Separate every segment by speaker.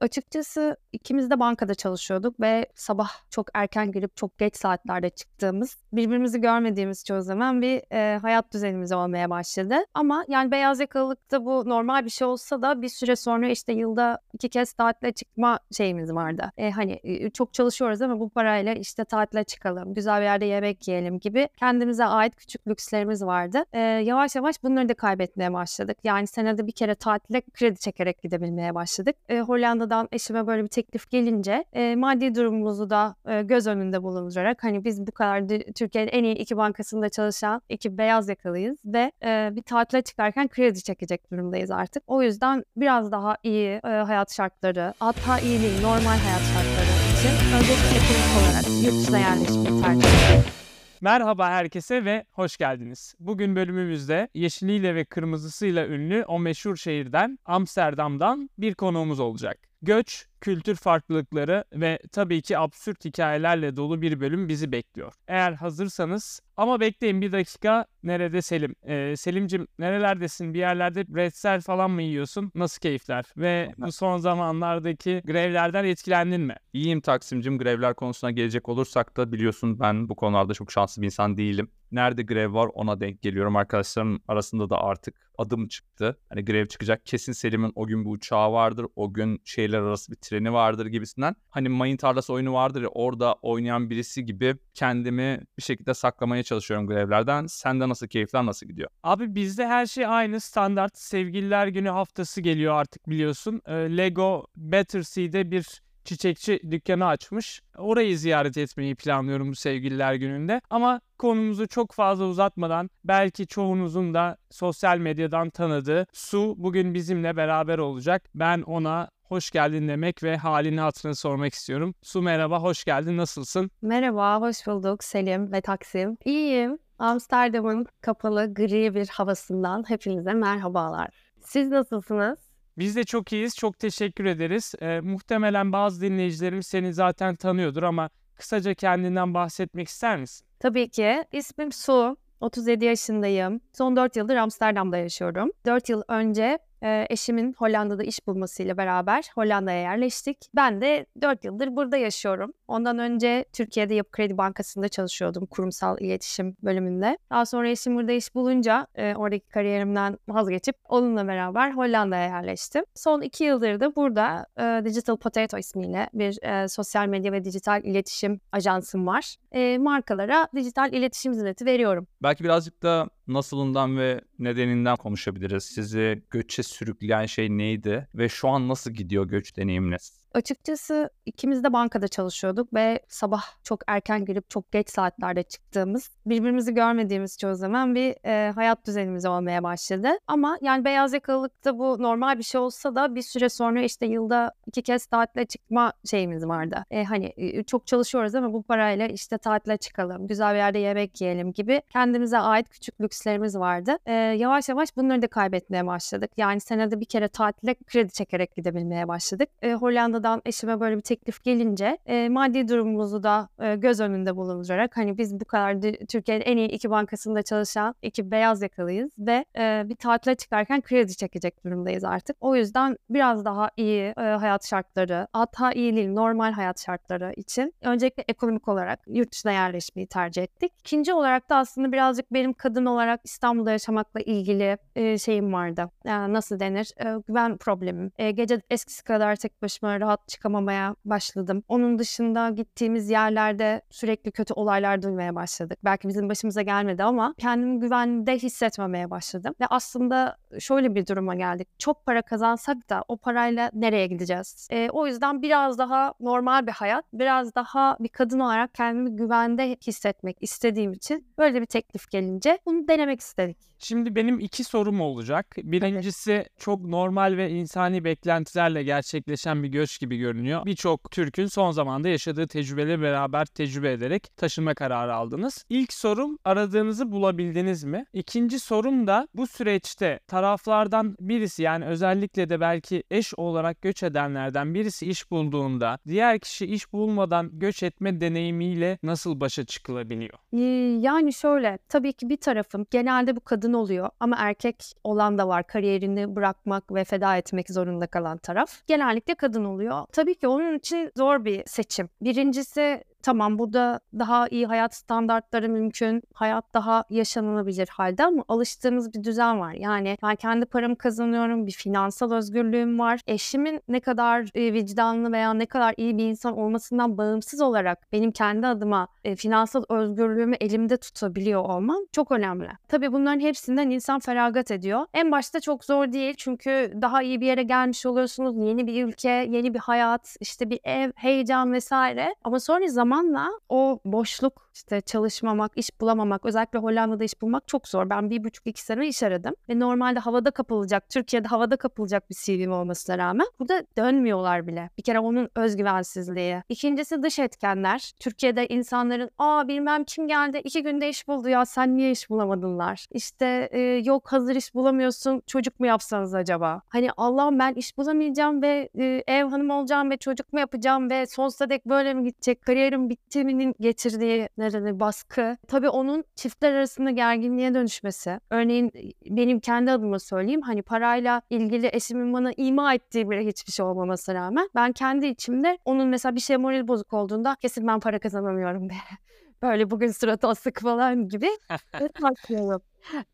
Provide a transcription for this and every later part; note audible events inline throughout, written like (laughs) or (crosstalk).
Speaker 1: Açıkçası ikimiz de bankada çalışıyorduk ve sabah çok erken girip çok geç saatlerde çıktığımız, birbirimizi görmediğimiz çoğu zaman bir e, hayat düzenimiz olmaya başladı. Ama yani beyaz yakalılıkta bu normal bir şey olsa da bir süre sonra işte yılda iki kez tatile çıkma şeyimiz vardı. E, hani çok çalışıyoruz ama bu parayla işte tatile çıkalım, güzel bir yerde yemek yiyelim gibi kendimize ait küçük lükslerimiz vardı. E, yavaş yavaş bunları da kaybetmeye başladık. Yani senede bir kere tatile kredi çekerek gidebilmeye başladık. E, Hollanda'dan eşime böyle bir teklif gelince e, maddi durumumuzu da e, göz önünde bulundurarak hani biz bu kadar Türkiye'nin en iyi iki bankasında çalışan iki beyaz yakalıyız ve e, bir tatile çıkarken kredi çekecek durumdayız artık. O yüzden biraz daha iyi e, hayat şartları, hatta iyi değil normal hayat şartları için öncelikle ekonomik olarak yurt dışına yerleşmeyi tercih ediyorum.
Speaker 2: Merhaba herkese ve hoş geldiniz. Bugün bölümümüzde yeşiliyle ve kırmızısıyla ünlü o meşhur şehirden Amsterdam'dan bir konuğumuz olacak. Göç, kültür farklılıkları ve tabii ki absürt hikayelerle dolu bir bölüm bizi bekliyor. Eğer hazırsanız ama bekleyin bir dakika nerede Selim? Ee, Selimcim nerelerdesin? Bir yerlerde bredsel falan mı yiyorsun? Nasıl keyifler? Ve bu son zamanlardaki grevlerden etkilendin mi?
Speaker 3: İyiyim Taksimcim. Grevler konusuna gelecek olursak da biliyorsun ben bu konularda çok şanslı bir insan değilim. Nerede grev var ona denk geliyorum. Arkadaşlarım arasında da artık adım çıktı. Hani grev çıkacak kesin Selim'in o gün bir uçağı vardır. O gün şehirler arası bir treni vardır gibisinden. Hani mayın tarlası oyunu vardır ya orada oynayan birisi gibi kendimi bir şekilde saklamaya çalışıyorum grevlerden. Sende nasıl keyifler nasıl gidiyor?
Speaker 2: Abi bizde her şey aynı standart. Sevgililer günü haftası geliyor artık biliyorsun. Lego Battersea'de bir çiçekçi dükkanı açmış. Orayı ziyaret etmeyi planlıyorum bu sevgililer gününde. Ama konumuzu çok fazla uzatmadan belki çoğunuzun da sosyal medyadan tanıdığı Su bugün bizimle beraber olacak. Ben ona hoş geldin demek ve halini hatırını sormak istiyorum. Su merhaba, hoş geldin. Nasılsın?
Speaker 1: Merhaba, hoş bulduk Selim ve Taksim. İyiyim. Amsterdam'ın kapalı gri bir havasından hepinize merhabalar. Siz nasılsınız?
Speaker 2: Biz de çok iyiyiz. Çok teşekkür ederiz. Ee, muhtemelen bazı dinleyicilerim seni zaten tanıyordur ama kısaca kendinden bahsetmek ister misin?
Speaker 1: Tabii ki. İsmim Su. 37 yaşındayım. Son 4 yıldır Amsterdam'da yaşıyorum. 4 yıl önce eşimin Hollanda'da iş bulmasıyla beraber Hollanda'ya yerleştik. Ben de 4 yıldır burada yaşıyorum. Ondan önce Türkiye'de Yapı Kredi Bankası'nda çalışıyordum kurumsal iletişim bölümünde. Daha sonra eşim burada iş bulunca e, oradaki kariyerimden vazgeçip onunla beraber Hollanda'ya yerleştim. Son 2 yıldır da burada e, Digital Potato ismiyle bir e, sosyal medya ve dijital iletişim ajansım var. E, markalara dijital iletişim hizmeti veriyorum.
Speaker 3: Belki birazcık da nasılından ve nedeninden konuşabiliriz. Sizi göçe sürükleyen şey neydi ve şu an nasıl gidiyor göç deneyiminiz?
Speaker 1: Açıkçası ikimiz de bankada çalışıyorduk ve sabah çok erken girip çok geç saatlerde çıktığımız, birbirimizi görmediğimiz çoğu zaman bir e, hayat düzenimiz olmaya başladı. Ama yani beyaz yakalılıkta bu normal bir şey olsa da bir süre sonra işte yılda iki kez tatile çıkma şeyimiz vardı. E, hani çok çalışıyoruz ama bu parayla işte tatile çıkalım, güzel bir yerde yemek yiyelim gibi kendimize ait küçük lükslerimiz vardı. E, yavaş yavaş bunları da kaybetmeye başladık. Yani senede bir kere tatile kredi çekerek gidebilmeye başladık. E, Hollanda Hollanda'dan eşime böyle bir teklif gelince e, maddi durumumuzu da e, göz önünde bulundurarak hani biz bu kadar Türkiye'nin en iyi iki bankasında çalışan iki beyaz yakalıyız ve e, bir tatile çıkarken kredi çekecek durumdayız artık. O yüzden biraz daha iyi e, hayat şartları, hatta iyi değil normal hayat şartları için öncelikle ekonomik olarak yurt dışına yerleşmeyi tercih ettik. İkinci olarak da aslında birazcık benim kadın olarak İstanbul'da yaşamakla ilgili e, şeyim vardı. Yani nasıl denir? E, güven problemim. E, gece eskisi kadar tek başıma rahat rahat çıkamamaya başladım. Onun dışında gittiğimiz yerlerde sürekli kötü olaylar duymaya başladık. Belki bizim başımıza gelmedi ama kendimi güvende hissetmemeye başladım. Ve aslında şöyle bir duruma geldik. Çok para kazansak da o parayla nereye gideceğiz? E, o yüzden biraz daha normal bir hayat, biraz daha bir kadın olarak kendimi güvende hissetmek istediğim için böyle bir teklif gelince bunu denemek istedik.
Speaker 2: Şimdi benim iki sorum olacak. Birincisi çok normal ve insani beklentilerle gerçekleşen bir göç gibi görünüyor. Birçok Türk'ün son zamanda yaşadığı tecrübeleri beraber tecrübe ederek taşınma kararı aldınız. İlk sorum aradığınızı bulabildiniz mi? İkinci sorum da bu süreçte taraflardan birisi yani özellikle de belki eş olarak göç edenlerden birisi iş bulduğunda diğer kişi iş bulmadan göç etme deneyimiyle nasıl başa çıkılabiliyor?
Speaker 1: Yani şöyle tabii ki bir tarafın genelde bu kadın oluyor ama erkek olan da var kariyerini bırakmak ve feda etmek zorunda kalan taraf. Genellikle kadın oluyor. Tabii ki onun için zor bir seçim. Birincisi tamam burada daha iyi hayat standartları mümkün. Hayat daha yaşanılabilir halde ama alıştığımız bir düzen var. Yani ben kendi paramı kazanıyorum. Bir finansal özgürlüğüm var. Eşimin ne kadar e, vicdanlı veya ne kadar iyi bir insan olmasından bağımsız olarak benim kendi adıma e, finansal özgürlüğümü elimde tutabiliyor olmam çok önemli. Tabii bunların hepsinden insan feragat ediyor. En başta çok zor değil çünkü daha iyi bir yere gelmiş oluyorsunuz. Yeni bir ülke, yeni bir hayat, işte bir ev, heyecan vesaire. Ama sonra zamanla o boşluk, işte çalışmamak, iş bulamamak, özellikle Hollanda'da iş bulmak çok zor. Ben bir buçuk iki sene iş aradım ve normalde havada kapılacak, Türkiye'de havada kapılacak bir CV'm olmasına rağmen burada dönmüyorlar bile. Bir kere onun özgüvensizliği. İkincisi dış etkenler. Türkiye'de insanların aa bilmem kim geldi iki günde iş buldu ya sen niye iş bulamadınlar? İşte e, yok hazır iş bulamıyorsun çocuk mu yapsanız acaba? Hani Allah'ım ben iş bulamayacağım ve e, ev hanım olacağım ve çocuk mu yapacağım ve sonsuza dek böyle mi gidecek? Kariyerim bittiminin getirdiği nerede baskı. Tabii onun çiftler arasında gerginliğe dönüşmesi. Örneğin benim kendi adıma söyleyeyim hani parayla ilgili eşimin bana ima ettiği bile hiçbir şey olmamasına rağmen ben kendi içimde onun mesela bir şey moral bozuk olduğunda kesin ben para kazanamıyorum (laughs) be. Böyle bugün suratı asık falan gibi (laughs) bakmıyorum.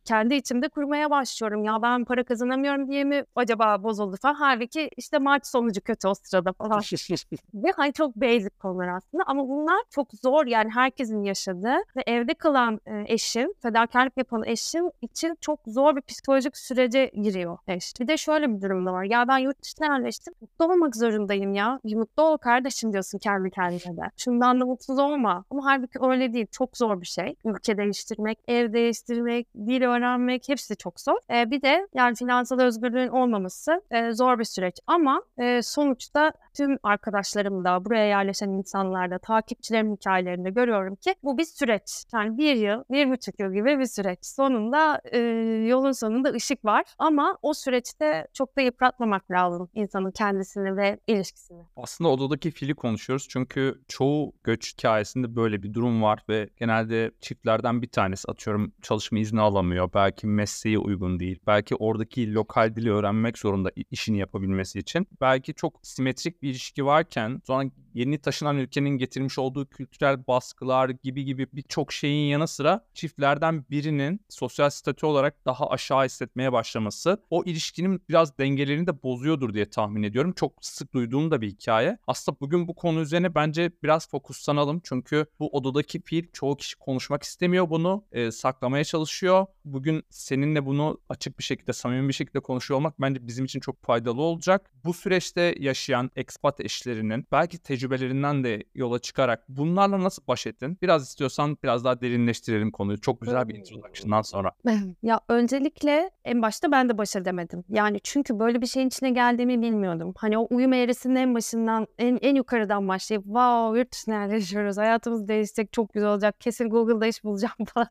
Speaker 1: Kendi içimde kurmaya başlıyorum. Ya ben para kazanamıyorum diye mi acaba bozuldu falan. Halbuki işte maç sonucu kötü o sırada falan. (laughs) Ve hani çok basic konular aslında ama bunlar çok zor yani herkesin yaşadığı ve evde kalan e, eşin, fedakarlık yapan eşin için çok zor bir psikolojik sürece giriyor eş. Bir de şöyle bir durum da var. Ya ben yurt dışına yerleştim. Mutlu olmak zorundayım ya. Mutlu ol kardeşim diyorsun kendi kendine de. Şundan da mutsuz olma. Ama halbuki öyle değil. Çok zor bir şey. Ülke değiştirmek, ev değiştirmek, dil öğrenmek hepsi çok zor. E, bir de yani finansal özgürlüğün olmaması e, zor bir süreç. Ama e, sonuçta tüm arkadaşlarım da, buraya yerleşen insanlarda, takipçilerim hikayelerinde görüyorum ki bu bir süreç. Yani bir yıl, bir buçuk yıl gibi bir süreç. Sonunda e, yolun sonunda ışık var. Ama o süreçte çok da yıpratmamak lazım insanın kendisini ve ilişkisini.
Speaker 3: Aslında odadaki fili konuşuyoruz çünkü çoğu göç hikayesinde böyle bir durum var ve genelde çiftlerden bir tanesi atıyorum çalışma izni alamıyor. Belki mesleği uygun değil. Belki oradaki lokal dili öğrenmek zorunda işini yapabilmesi için. Belki çok simetrik bir ilişki varken sonra yeni taşınan ülkenin getirmiş olduğu kültürel baskılar gibi gibi birçok şeyin yanı sıra çiftlerden birinin sosyal statü olarak daha aşağı hissetmeye başlaması o ilişkinin biraz dengelerini de bozuyordur diye tahmin ediyorum. Çok sık duyduğum da bir hikaye. Aslında bugün bu konu üzerine bence biraz fokuslanalım. Çünkü bu odadaki fiil çoğu kişi konuşmak istemiyor bunu. E, saklamaya çalışıyor. Bugün seninle bunu açık bir şekilde, samimi bir şekilde konuşuyor olmak bence bizim için çok faydalı olacak. Bu süreçte yaşayan expat eşlerinin belki tecrübelerinden de yola çıkarak bunlarla nasıl baş ettin? Biraz istiyorsan biraz daha derinleştirelim konuyu. Çok güzel bir introduction'dan sonra.
Speaker 1: Ya öncelikle en başta ben de baş edemedim. Yani çünkü böyle bir şeyin içine geldiğimi bilmiyordum. Hani o uyum eğrisinin en başından, en, en yukarıdan başlayıp wow yurt dışına yerleşiyoruz, hayatımız değişecek, çok güzel olacak, kesin Google'da iş bulacağım (laughs) falan.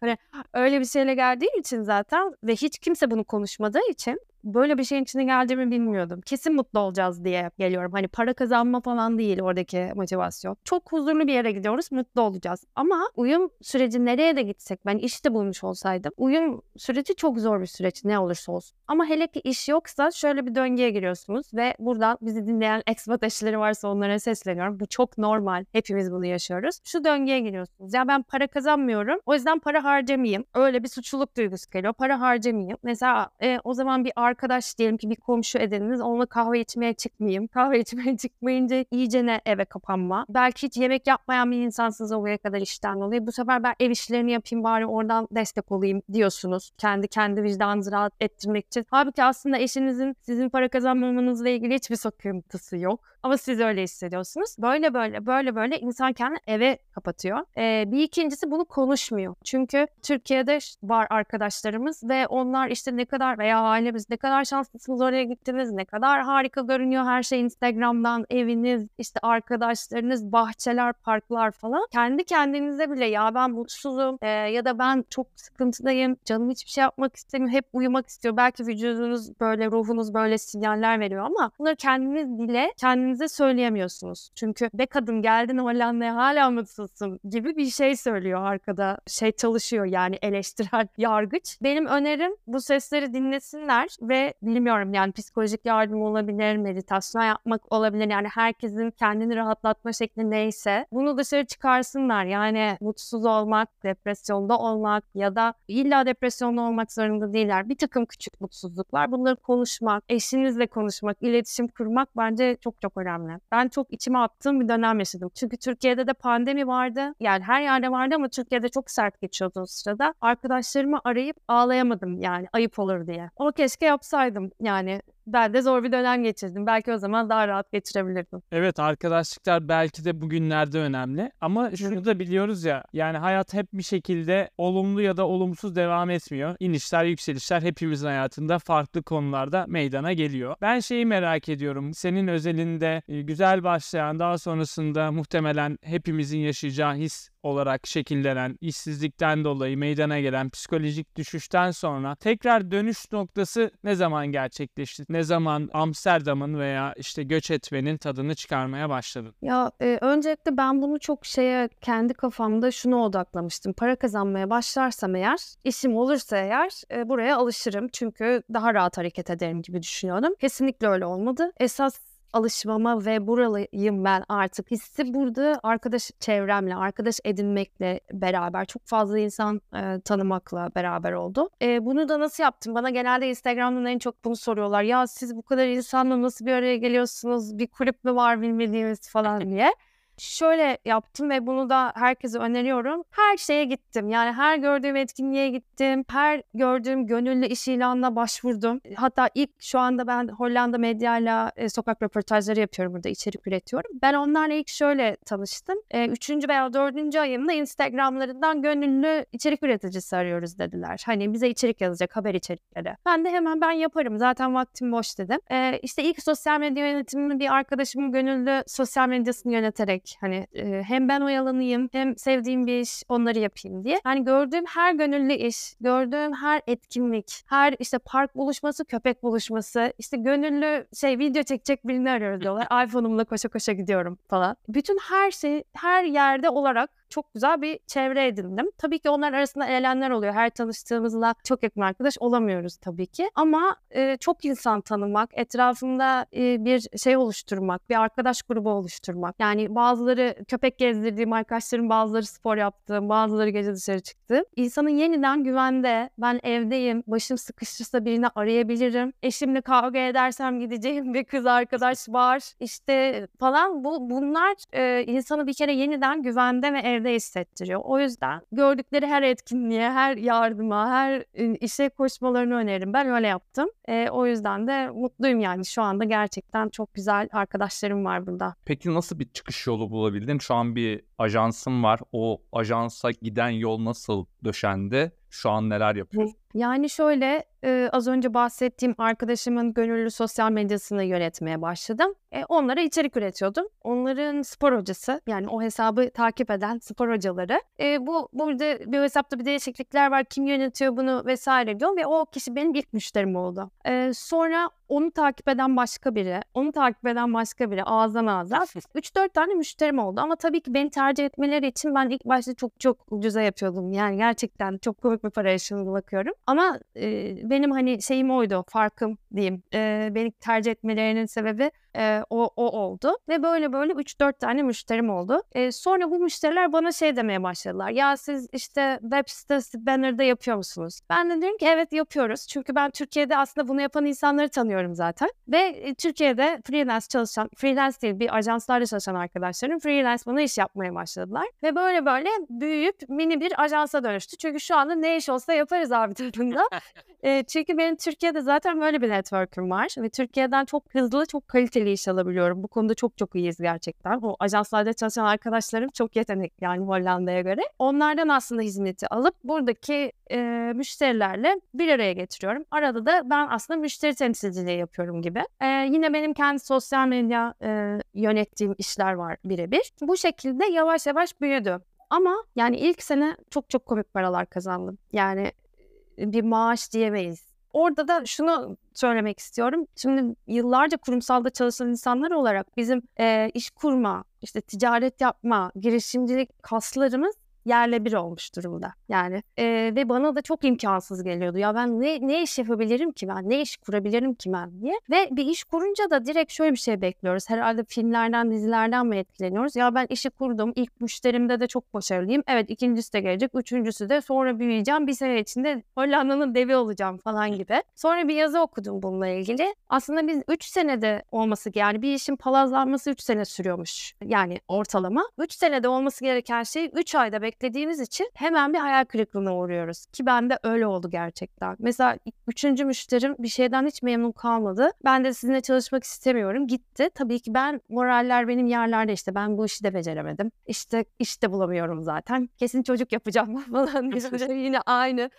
Speaker 1: hani öyle bir şeyle geldiğim için zaten ve hiç kimse bunu konuşmadığı için böyle bir şeyin içine geldiğimi bilmiyordum. Kesin mutlu olacağız diye geliyorum. Hani para kazanma falan değil oradaki motivasyon. Çok huzurlu bir yere gidiyoruz, mutlu olacağız. Ama uyum süreci nereye de gitsek, ben işte bulmuş olsaydım, uyum süreci çok zor bir süreç ne olursa olsun. Ama hele ki iş yoksa şöyle bir döngüye giriyorsunuz ve buradan bizi dinleyen expat eşleri varsa onlara sesleniyorum. Bu çok normal. Hepimiz bunu yaşıyoruz. Şu döngüye giriyorsunuz. Ya ben para kazanmıyorum. O yüzden para harcamayayım. Öyle bir suçluluk duygusu geliyor. Para harcamayayım. Mesela e, o zaman bir arkadaş diyelim ki bir komşu edininiz. Onunla kahve içmeye çıkmayayım. Kahve (laughs) içmeye çıkmayınca iyice ne eve kapanma. Belki hiç yemek yapmayan bir insansınız oraya kadar işten dolayı. Bu sefer ben ev işlerini yapayım bari oradan destek olayım diyorsunuz. Kendi kendi vicdanınızı rahat ettirmek için. Halbuki aslında eşinizin sizin para kazanmamanızla ilgili hiçbir sıkıntısı yok. Ama siz öyle hissediyorsunuz. Böyle böyle böyle böyle insan kendini eve kapatıyor. Ee, bir ikincisi bunu konuşmuyor. Çünkü Türkiye'de var arkadaşlarımız ve onlar işte ne kadar veya ailemiz ne kadar şanslısınız oraya gittiniz, ne kadar harika görünüyor her şey Instagram'dan, eviniz, işte arkadaşlarınız, bahçeler, parklar falan. Kendi kendinize bile ya ben mutsuzum e, ya da ben çok sıkıntıdayım, canım hiçbir şey yapmak istemiyor, hep uyumak istiyor. Belki vücudunuz böyle, ruhunuz böyle sinyaller veriyor ama bunları kendiniz bile kendinize söyleyemiyorsunuz. Çünkü be kadın geldin Hollanda'ya hala mutsuzsun gibi bir şey söylüyor arkada. Şey çalışıyor yani eleştirel (laughs) yargıç. Benim önerim bu sesleri dinlesinler ve bilmiyorum yani psikolojik yardım olabilir, meditasyon yapmak olabilir. Yani herkesin kendini rahatlatma şekli neyse bunu dışarı çıkarsınlar. Yani mutsuz olmak, depresyonda olmak ya da illa depresyonda olmak zorunda değiller. Bir takım küçük mutsuzluklar. Bunları konuşmak, eşinizle konuşmak, iletişim kurmak bence çok çok önemli. Ben çok içime attığım bir dönem yaşadım. Çünkü Türkiye'de de pandemi vardı. Yani her yerde vardı ama Türkiye'de çok sert geçiyordu o sırada. Arkadaşlarımı arayıp ağlayamadım yani ayıp olur diye. Ama keşke yapsaydım yani ben de zor bir dönem geçirdim. Belki o zaman daha rahat geçirebilirdim.
Speaker 2: Evet arkadaşlıklar belki de bugünlerde önemli ama şunu da biliyoruz ya yani hayat hep bir şekilde olumlu ya da olumsuz devam etmiyor. İnişler yükselişler hepimizin hayatında farklı konularda meydana geliyor. Ben şeyi merak ediyorum senin özelinde e, güzel başlayan daha sonrasında muhtemelen hepimizin yaşayacağı his olarak şekillenen işsizlikten dolayı meydana gelen psikolojik düşüşten sonra tekrar dönüş noktası ne zaman gerçekleşti? Ne zaman Amsterdam'ın veya işte göç etmenin tadını çıkarmaya başladın?
Speaker 1: Ya e, öncelikle ben bunu çok şeye kendi kafamda şuna odaklamıştım. Para kazanmaya başlarsam eğer, işim olursa eğer e, buraya alışırım. Çünkü daha rahat hareket ederim gibi düşünüyordum. Kesinlikle öyle olmadı. Esas alışmama ve buralıyım ben artık hissi burada arkadaş çevremle, arkadaş edinmekle beraber çok fazla insan e, tanımakla beraber oldu. E, bunu da nasıl yaptım? Bana genelde Instagram'dan en çok bunu soruyorlar. Ya siz bu kadar insanla nasıl bir araya geliyorsunuz? Bir kulüp mü var bilmediğimiz falan (laughs) diye. Şöyle yaptım ve bunu da herkese öneriyorum. Her şeye gittim. Yani her gördüğüm etkinliğe gittim. Her gördüğüm gönüllü iş ilanına başvurdum. Hatta ilk şu anda ben Hollanda medyayla e, sokak röportajları yapıyorum burada. içerik üretiyorum. Ben onlarla ilk şöyle tanıştım. E, üçüncü veya dördüncü ayımda Instagramlarından gönüllü içerik üreticisi arıyoruz dediler. Hani bize içerik yazacak haber içerikleri. Ben de hemen ben yaparım. Zaten vaktim boş dedim. E, işte ilk sosyal medya yönetimini bir arkadaşımın gönüllü sosyal medyasını yöneterek Hani e, hem ben oyalanayım hem sevdiğim bir iş onları yapayım diye. Yani gördüğüm her gönüllü iş, gördüğüm her etkinlik, her işte park buluşması, köpek buluşması, işte gönüllü şey video çekecek birini arıyoruz diyorlar. (laughs) iPhone'umla koşa koşa gidiyorum falan. Bütün her şey her yerde olarak çok güzel bir çevre edindim. Tabii ki onlar arasında elenler oluyor. Her tanıştığımızla çok yakın arkadaş olamıyoruz tabii ki. Ama e, çok insan tanımak, etrafımda e, bir şey oluşturmak, bir arkadaş grubu oluşturmak. Yani bazıları köpek gezdirdiğim arkadaşlarım, bazıları spor yaptığım, bazıları gece dışarı çıktı. İnsanın yeniden güvende, ben evdeyim, başım sıkışırsa birini arayabilirim. Eşimle kavga edersem gideceğim (laughs) bir kız arkadaş var. İşte falan bu bunlar e, insanı bir kere yeniden güvende ve evde hissettiriyor. O yüzden gördükleri her etkinliğe, her yardıma, her işe koşmalarını öneririm. Ben öyle yaptım. E, o yüzden de mutluyum yani. Şu anda gerçekten çok güzel arkadaşlarım var burada.
Speaker 3: Peki nasıl bir çıkış yolu bulabildin? Şu an bir ajansım var. O ajansa giden yol nasıl döşendi? Şu an neler yapıyorsun?
Speaker 1: Yani şöyle e, az önce bahsettiğim arkadaşımın gönüllü sosyal medyasını yönetmeye başladım. E, onlara içerik üretiyordum. Onların spor hocası yani o hesabı takip eden spor hocaları. E, bu burada bir hesapta bir değişiklikler var. Kim yönetiyor bunu vesaire diyor ve o kişi benim ilk müşterim oldu. E, sonra onu takip eden başka biri, onu takip eden başka biri ağızdan ağza (laughs) 3-4 tane müşterim oldu ama tabii ki beni tercih etmeleri için ben ilk başta çok çok ucuza yapıyordum. Yani gerçekten çok komik bir para yaşını bakıyorum. Ama e, benim hani şeyim oydu, farkım diyeyim. E, beni tercih etmelerinin sebebi e, o, o oldu. Ve böyle böyle 3-4 tane müşterim oldu. E, sonra bu müşteriler bana şey demeye başladılar. Ya siz işte web sitesi banner'da yapıyor musunuz? Ben de diyorum ki evet yapıyoruz. Çünkü ben Türkiye'de aslında bunu yapan insanları tanıyorum zaten. Ve e, Türkiye'de freelance çalışan, freelance değil bir ajanslarda çalışan arkadaşlarım freelance bana iş yapmaya başladılar. Ve böyle böyle büyüyüp mini bir ajansa dönüştü. Çünkü şu anda ne iş olsa yaparız abi (laughs) tadında. e, çünkü benim Türkiye'de zaten böyle bir network'üm var. Ve Türkiye'den çok hızlı, çok kaliteli iş alabiliyorum. Bu konuda çok çok iyiyiz gerçekten. O ajanslarda çalışan arkadaşlarım çok yetenekli yani Hollanda'ya göre. Onlardan aslında hizmeti alıp buradaki e, müşterilerle bir araya getiriyorum. Arada da ben aslında müşteri temsilciliği yapıyorum gibi. E, yine benim kendi sosyal medya e, yönettiğim işler var birebir. Bu şekilde yavaş yavaş büyüdü. Ama yani ilk sene çok çok komik paralar kazandım. Yani bir maaş diyemeyiz orada da şunu söylemek istiyorum. Şimdi yıllarca kurumsalda çalışan insanlar olarak bizim e, iş kurma, işte ticaret yapma, girişimcilik kaslarımız yerle bir olmuş durumda. Yani e, ve bana da çok imkansız geliyordu. Ya ben ne, ne iş yapabilirim ki ben? Ne iş kurabilirim ki ben diye. Ve bir iş kurunca da direkt şöyle bir şey bekliyoruz. Herhalde filmlerden, dizilerden mi etkileniyoruz? Ya ben işi kurdum. İlk müşterimde de çok başarılıyım. Evet ikincisi de gelecek. Üçüncüsü de sonra büyüyeceğim. Bir sene içinde Hollanda'nın devi olacağım falan gibi. Sonra bir yazı okudum bununla ilgili. Aslında biz 3 senede olması yani bir işin palazlanması 3 sene sürüyormuş. Yani ortalama. 3 senede olması gereken şeyi 3 ayda beklediğimiz için hemen bir hayal kırıklığına uğruyoruz. Ki bende öyle oldu gerçekten. Mesela üçüncü müşterim bir şeyden hiç memnun kalmadı. Ben de sizinle çalışmak istemiyorum. Gitti. Tabii ki ben moraller benim yerlerde işte ben bu işi de beceremedim. İşte iş de bulamıyorum zaten. Kesin çocuk yapacağım (laughs) falan yine aynı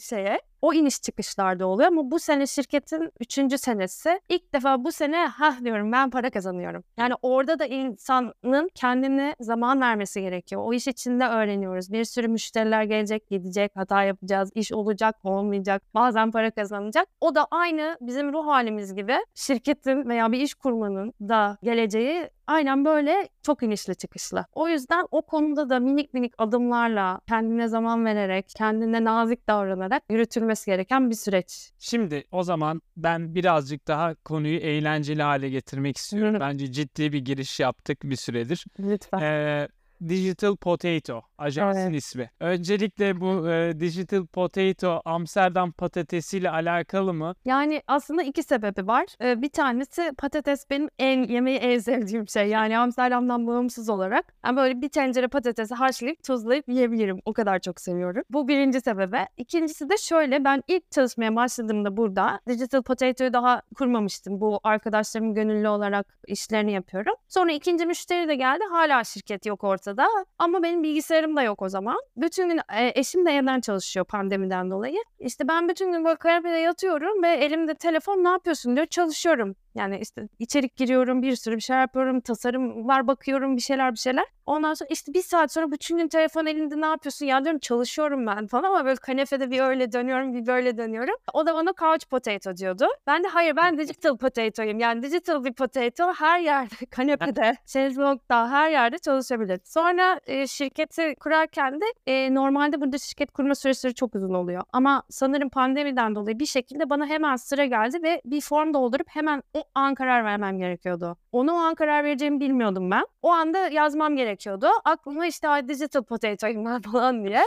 Speaker 1: şeye o iniş çıkışlarda oluyor ama bu sene şirketin üçüncü senesi. İlk defa bu sene ha diyorum ben para kazanıyorum. Yani orada da insanın kendine zaman vermesi gerekiyor. O iş içinde öğreniyoruz. Bir sürü müşteriler gelecek, gidecek, hata yapacağız, iş olacak, olmayacak, bazen para kazanacak. O da aynı bizim ruh halimiz gibi şirketin veya bir iş kurmanın da geleceği aynen böyle çok inişli çıkışlı. O yüzden o konuda da minik minik adımlarla kendine zaman vererek, kendine nazik davranarak yürütülmesi gereken bir süreç.
Speaker 2: Şimdi o zaman ben birazcık daha konuyu eğlenceli hale getirmek istiyorum. Bence ciddi bir giriş yaptık bir süredir.
Speaker 1: Lütfen.
Speaker 2: Ee, Digital Potato ajansın
Speaker 1: Evet.
Speaker 2: ismi. Öncelikle bu e, Digital Potato Amsterdam patatesiyle alakalı mı?
Speaker 1: Yani aslında iki sebebi var. Ee, bir tanesi patates benim en yemeği en sevdiğim şey. Yani Amsterdam'dan bağımsız olarak. Yani böyle bir tencere patatesi haşlayıp tuzlayıp yiyebilirim. O kadar çok seviyorum. Bu birinci sebebi. İkincisi de şöyle ben ilk çalışmaya başladığımda burada Digital Potato'yu daha kurmamıştım. Bu arkadaşlarım gönüllü olarak işlerini yapıyorum. Sonra ikinci müşteri de geldi. Hala şirket yok ortada. Ama benim bilgisayarım da yok o zaman. Bütün gün e, eşim de evden çalışıyor pandemiden dolayı. İşte ben bütün gün böyle kanepede yatıyorum ve elimde telefon ne yapıyorsun diyor. Çalışıyorum. Yani işte içerik giriyorum, bir sürü bir şeyler yapıyorum, tasarım var bakıyorum, bir şeyler bir şeyler. Ondan sonra işte bir saat sonra bütün gün telefon elinde ne yapıyorsun ya diyorum çalışıyorum ben falan ama böyle kanepede bir öyle dönüyorum bir böyle dönüyorum. O da bana couch potato diyordu. Ben de hayır ben digital potato'yum. Yani digital bir potato her yerde (laughs) kanepede, (laughs) şezlongda her yerde çalışabilir. Sonra e, şirketi kurarken de e, normalde burada şirket kurma süreleri çok uzun oluyor. Ama sanırım pandemiden dolayı bir şekilde bana hemen sıra geldi ve bir form doldurup hemen o an karar vermem gerekiyordu. Onu o an karar vereceğimi bilmiyordum ben. O anda yazmam gerekiyordu. Aklıma işte "Ay, digital potato'yum ben (laughs) falan diye.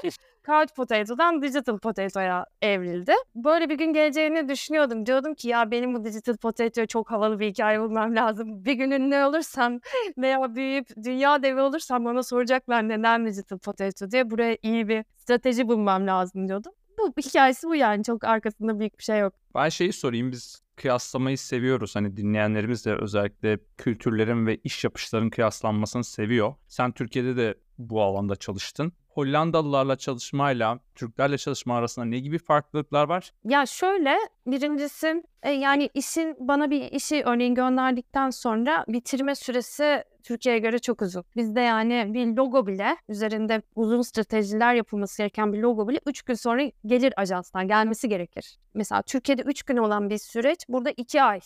Speaker 1: Couch potato'dan digital potato'ya evrildi. Böyle bir gün geleceğini düşünüyordum. Diyordum ki ya benim bu digital potato'ya çok havalı bir hikaye bulmam lazım. Bir gün ünlü olursam (laughs) veya büyüyüp dünya devi olursam bana soracaklar neden digital potato diye. Buraya iyi bir strateji bulmam lazım diyordum. Bu hikayesi bu yani. Çok arkasında büyük bir şey yok.
Speaker 3: Ben şeyi sorayım biz kıyaslamayı seviyoruz. Hani dinleyenlerimiz de özellikle kültürlerin ve iş yapışların kıyaslanmasını seviyor. Sen Türkiye'de de bu alanda çalıştın. Hollandalılarla çalışmayla Türklerle çalışma arasında ne gibi farklılıklar var?
Speaker 1: Ya şöyle birincisi e, yani işin bana bir işi örneğin gönderdikten sonra bitirme süresi Türkiye'ye göre çok uzun. Bizde yani bir logo bile üzerinde uzun stratejiler yapılması gereken bir logo bile 3 gün sonra gelir ajanstan gelmesi gerekir. Mesela Türkiye'de 3 gün olan bir süreç burada 2 ay.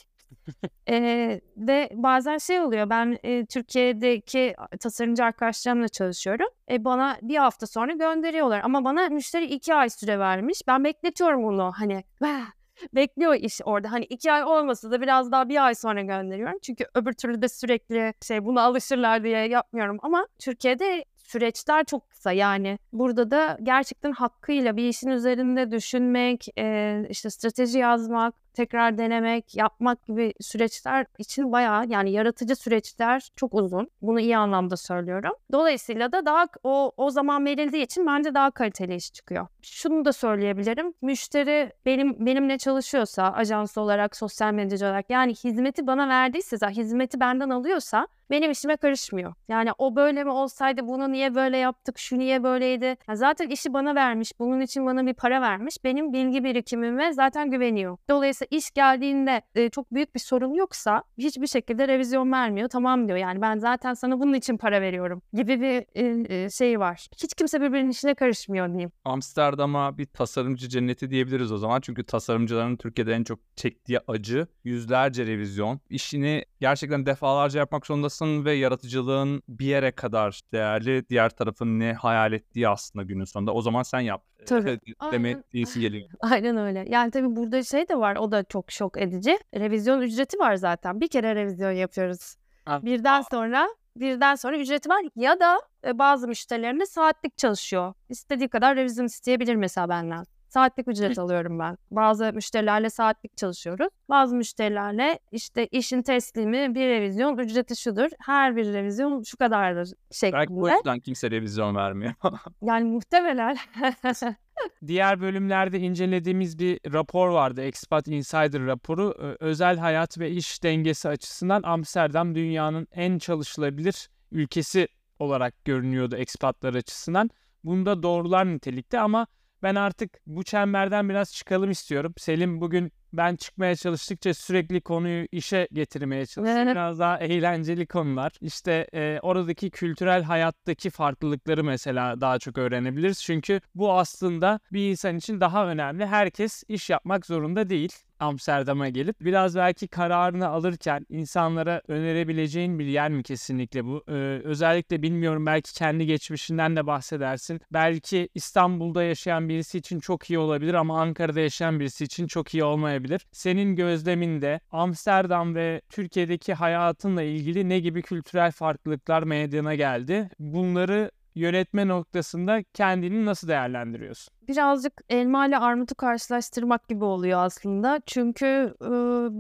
Speaker 1: Ee, ve bazen şey oluyor ben e, Türkiye'deki tasarımcı arkadaşlarımla çalışıyorum. E, bana bir hafta sonra gönderiyorlar ama bana müşteri iki ay süre vermiş. Ben bekletiyorum onu hani (laughs) bekliyor iş orada. Hani iki ay olmasa da biraz daha bir ay sonra gönderiyorum. Çünkü öbür türlü de sürekli şey buna alışırlar diye yapmıyorum. Ama Türkiye'de süreçler çok kısa yani. Burada da gerçekten hakkıyla bir işin üzerinde düşünmek, e, işte strateji yazmak, tekrar denemek, yapmak gibi süreçler için bayağı yani yaratıcı süreçler çok uzun. Bunu iyi anlamda söylüyorum. Dolayısıyla da daha o o zaman verildiği için bence daha kaliteli iş çıkıyor. Şunu da söyleyebilirim. Müşteri benim benimle çalışıyorsa ajans olarak, sosyal medyacı olarak yani hizmeti bana verdiyse, hizmeti benden alıyorsa benim işime karışmıyor. Yani o böyle mi olsaydı bunu niye böyle yaptık, şu niye böyleydi. Ya zaten işi bana vermiş, bunun için bana bir para vermiş. Benim bilgi birikimime zaten güveniyor. Dolayısıyla Dolayısıyla iş geldiğinde e, çok büyük bir sorun yoksa hiçbir şekilde revizyon vermiyor. Tamam diyor yani ben zaten sana bunun için para veriyorum gibi bir e, e, şey var. Hiç kimse birbirinin işine karışmıyor diyeyim.
Speaker 3: Amsterdam'a bir tasarımcı cenneti diyebiliriz o zaman. Çünkü tasarımcıların Türkiye'de en çok çektiği acı yüzlerce revizyon. İşini gerçekten defalarca yapmak zorundasın ve yaratıcılığın bir yere kadar değerli. Diğer tarafın ne hayal ettiği aslında günün sonunda. O zaman sen yap.
Speaker 1: Tabii.
Speaker 3: Deme
Speaker 1: Aynen.
Speaker 3: iyisi (laughs) geliyor.
Speaker 1: Aynen öyle. Yani tabii burada şey de var. O da çok şok edici. Revizyon ücreti var zaten. Bir kere revizyon yapıyoruz.
Speaker 2: Ha.
Speaker 1: Birden sonra birden sonra ücreti var ya da e, bazı müşterilerinde saatlik çalışıyor. İstediği kadar revizyon isteyebilir mesela benden. Saatlik ücret alıyorum ben. Bazı müşterilerle saatlik çalışıyoruz. Bazı müşterilerle işte işin teslimi bir revizyon ücreti şudur. Her bir revizyon şu kadardır
Speaker 3: Belki bu
Speaker 1: şeklinde.
Speaker 3: yüzden kimse revizyon vermiyor. (laughs)
Speaker 1: Yani muhtemelen (laughs)
Speaker 2: Diğer bölümlerde incelediğimiz bir rapor vardı. Expat Insider raporu. Özel hayat ve iş dengesi açısından Amsterdam dünyanın en çalışılabilir ülkesi olarak görünüyordu ekspatlar açısından. Bunda doğrular nitelikte ama ben artık bu çemberden biraz çıkalım istiyorum. Selim bugün ben çıkmaya çalıştıkça sürekli konuyu işe getirmeye.
Speaker 1: Evet.
Speaker 2: Biraz daha eğlenceli konular. İşte e, oradaki kültürel hayattaki farklılıkları mesela daha çok öğrenebiliriz. Çünkü bu aslında bir insan için daha önemli. Herkes iş yapmak zorunda değil. Amsterdam'a gelip biraz belki kararını alırken insanlara önerebileceğin bir yer mi kesinlikle bu? Ee, özellikle bilmiyorum belki kendi geçmişinden de bahsedersin. Belki İstanbul'da yaşayan birisi için çok iyi olabilir ama Ankara'da yaşayan birisi için çok iyi olmayabilir. Senin gözleminde Amsterdam ve Türkiye'deki hayatınla ilgili ne gibi kültürel farklılıklar meydana geldi? Bunları yönetme noktasında kendini nasıl değerlendiriyorsun?
Speaker 1: birazcık elma ile armutu karşılaştırmak gibi oluyor aslında. Çünkü e,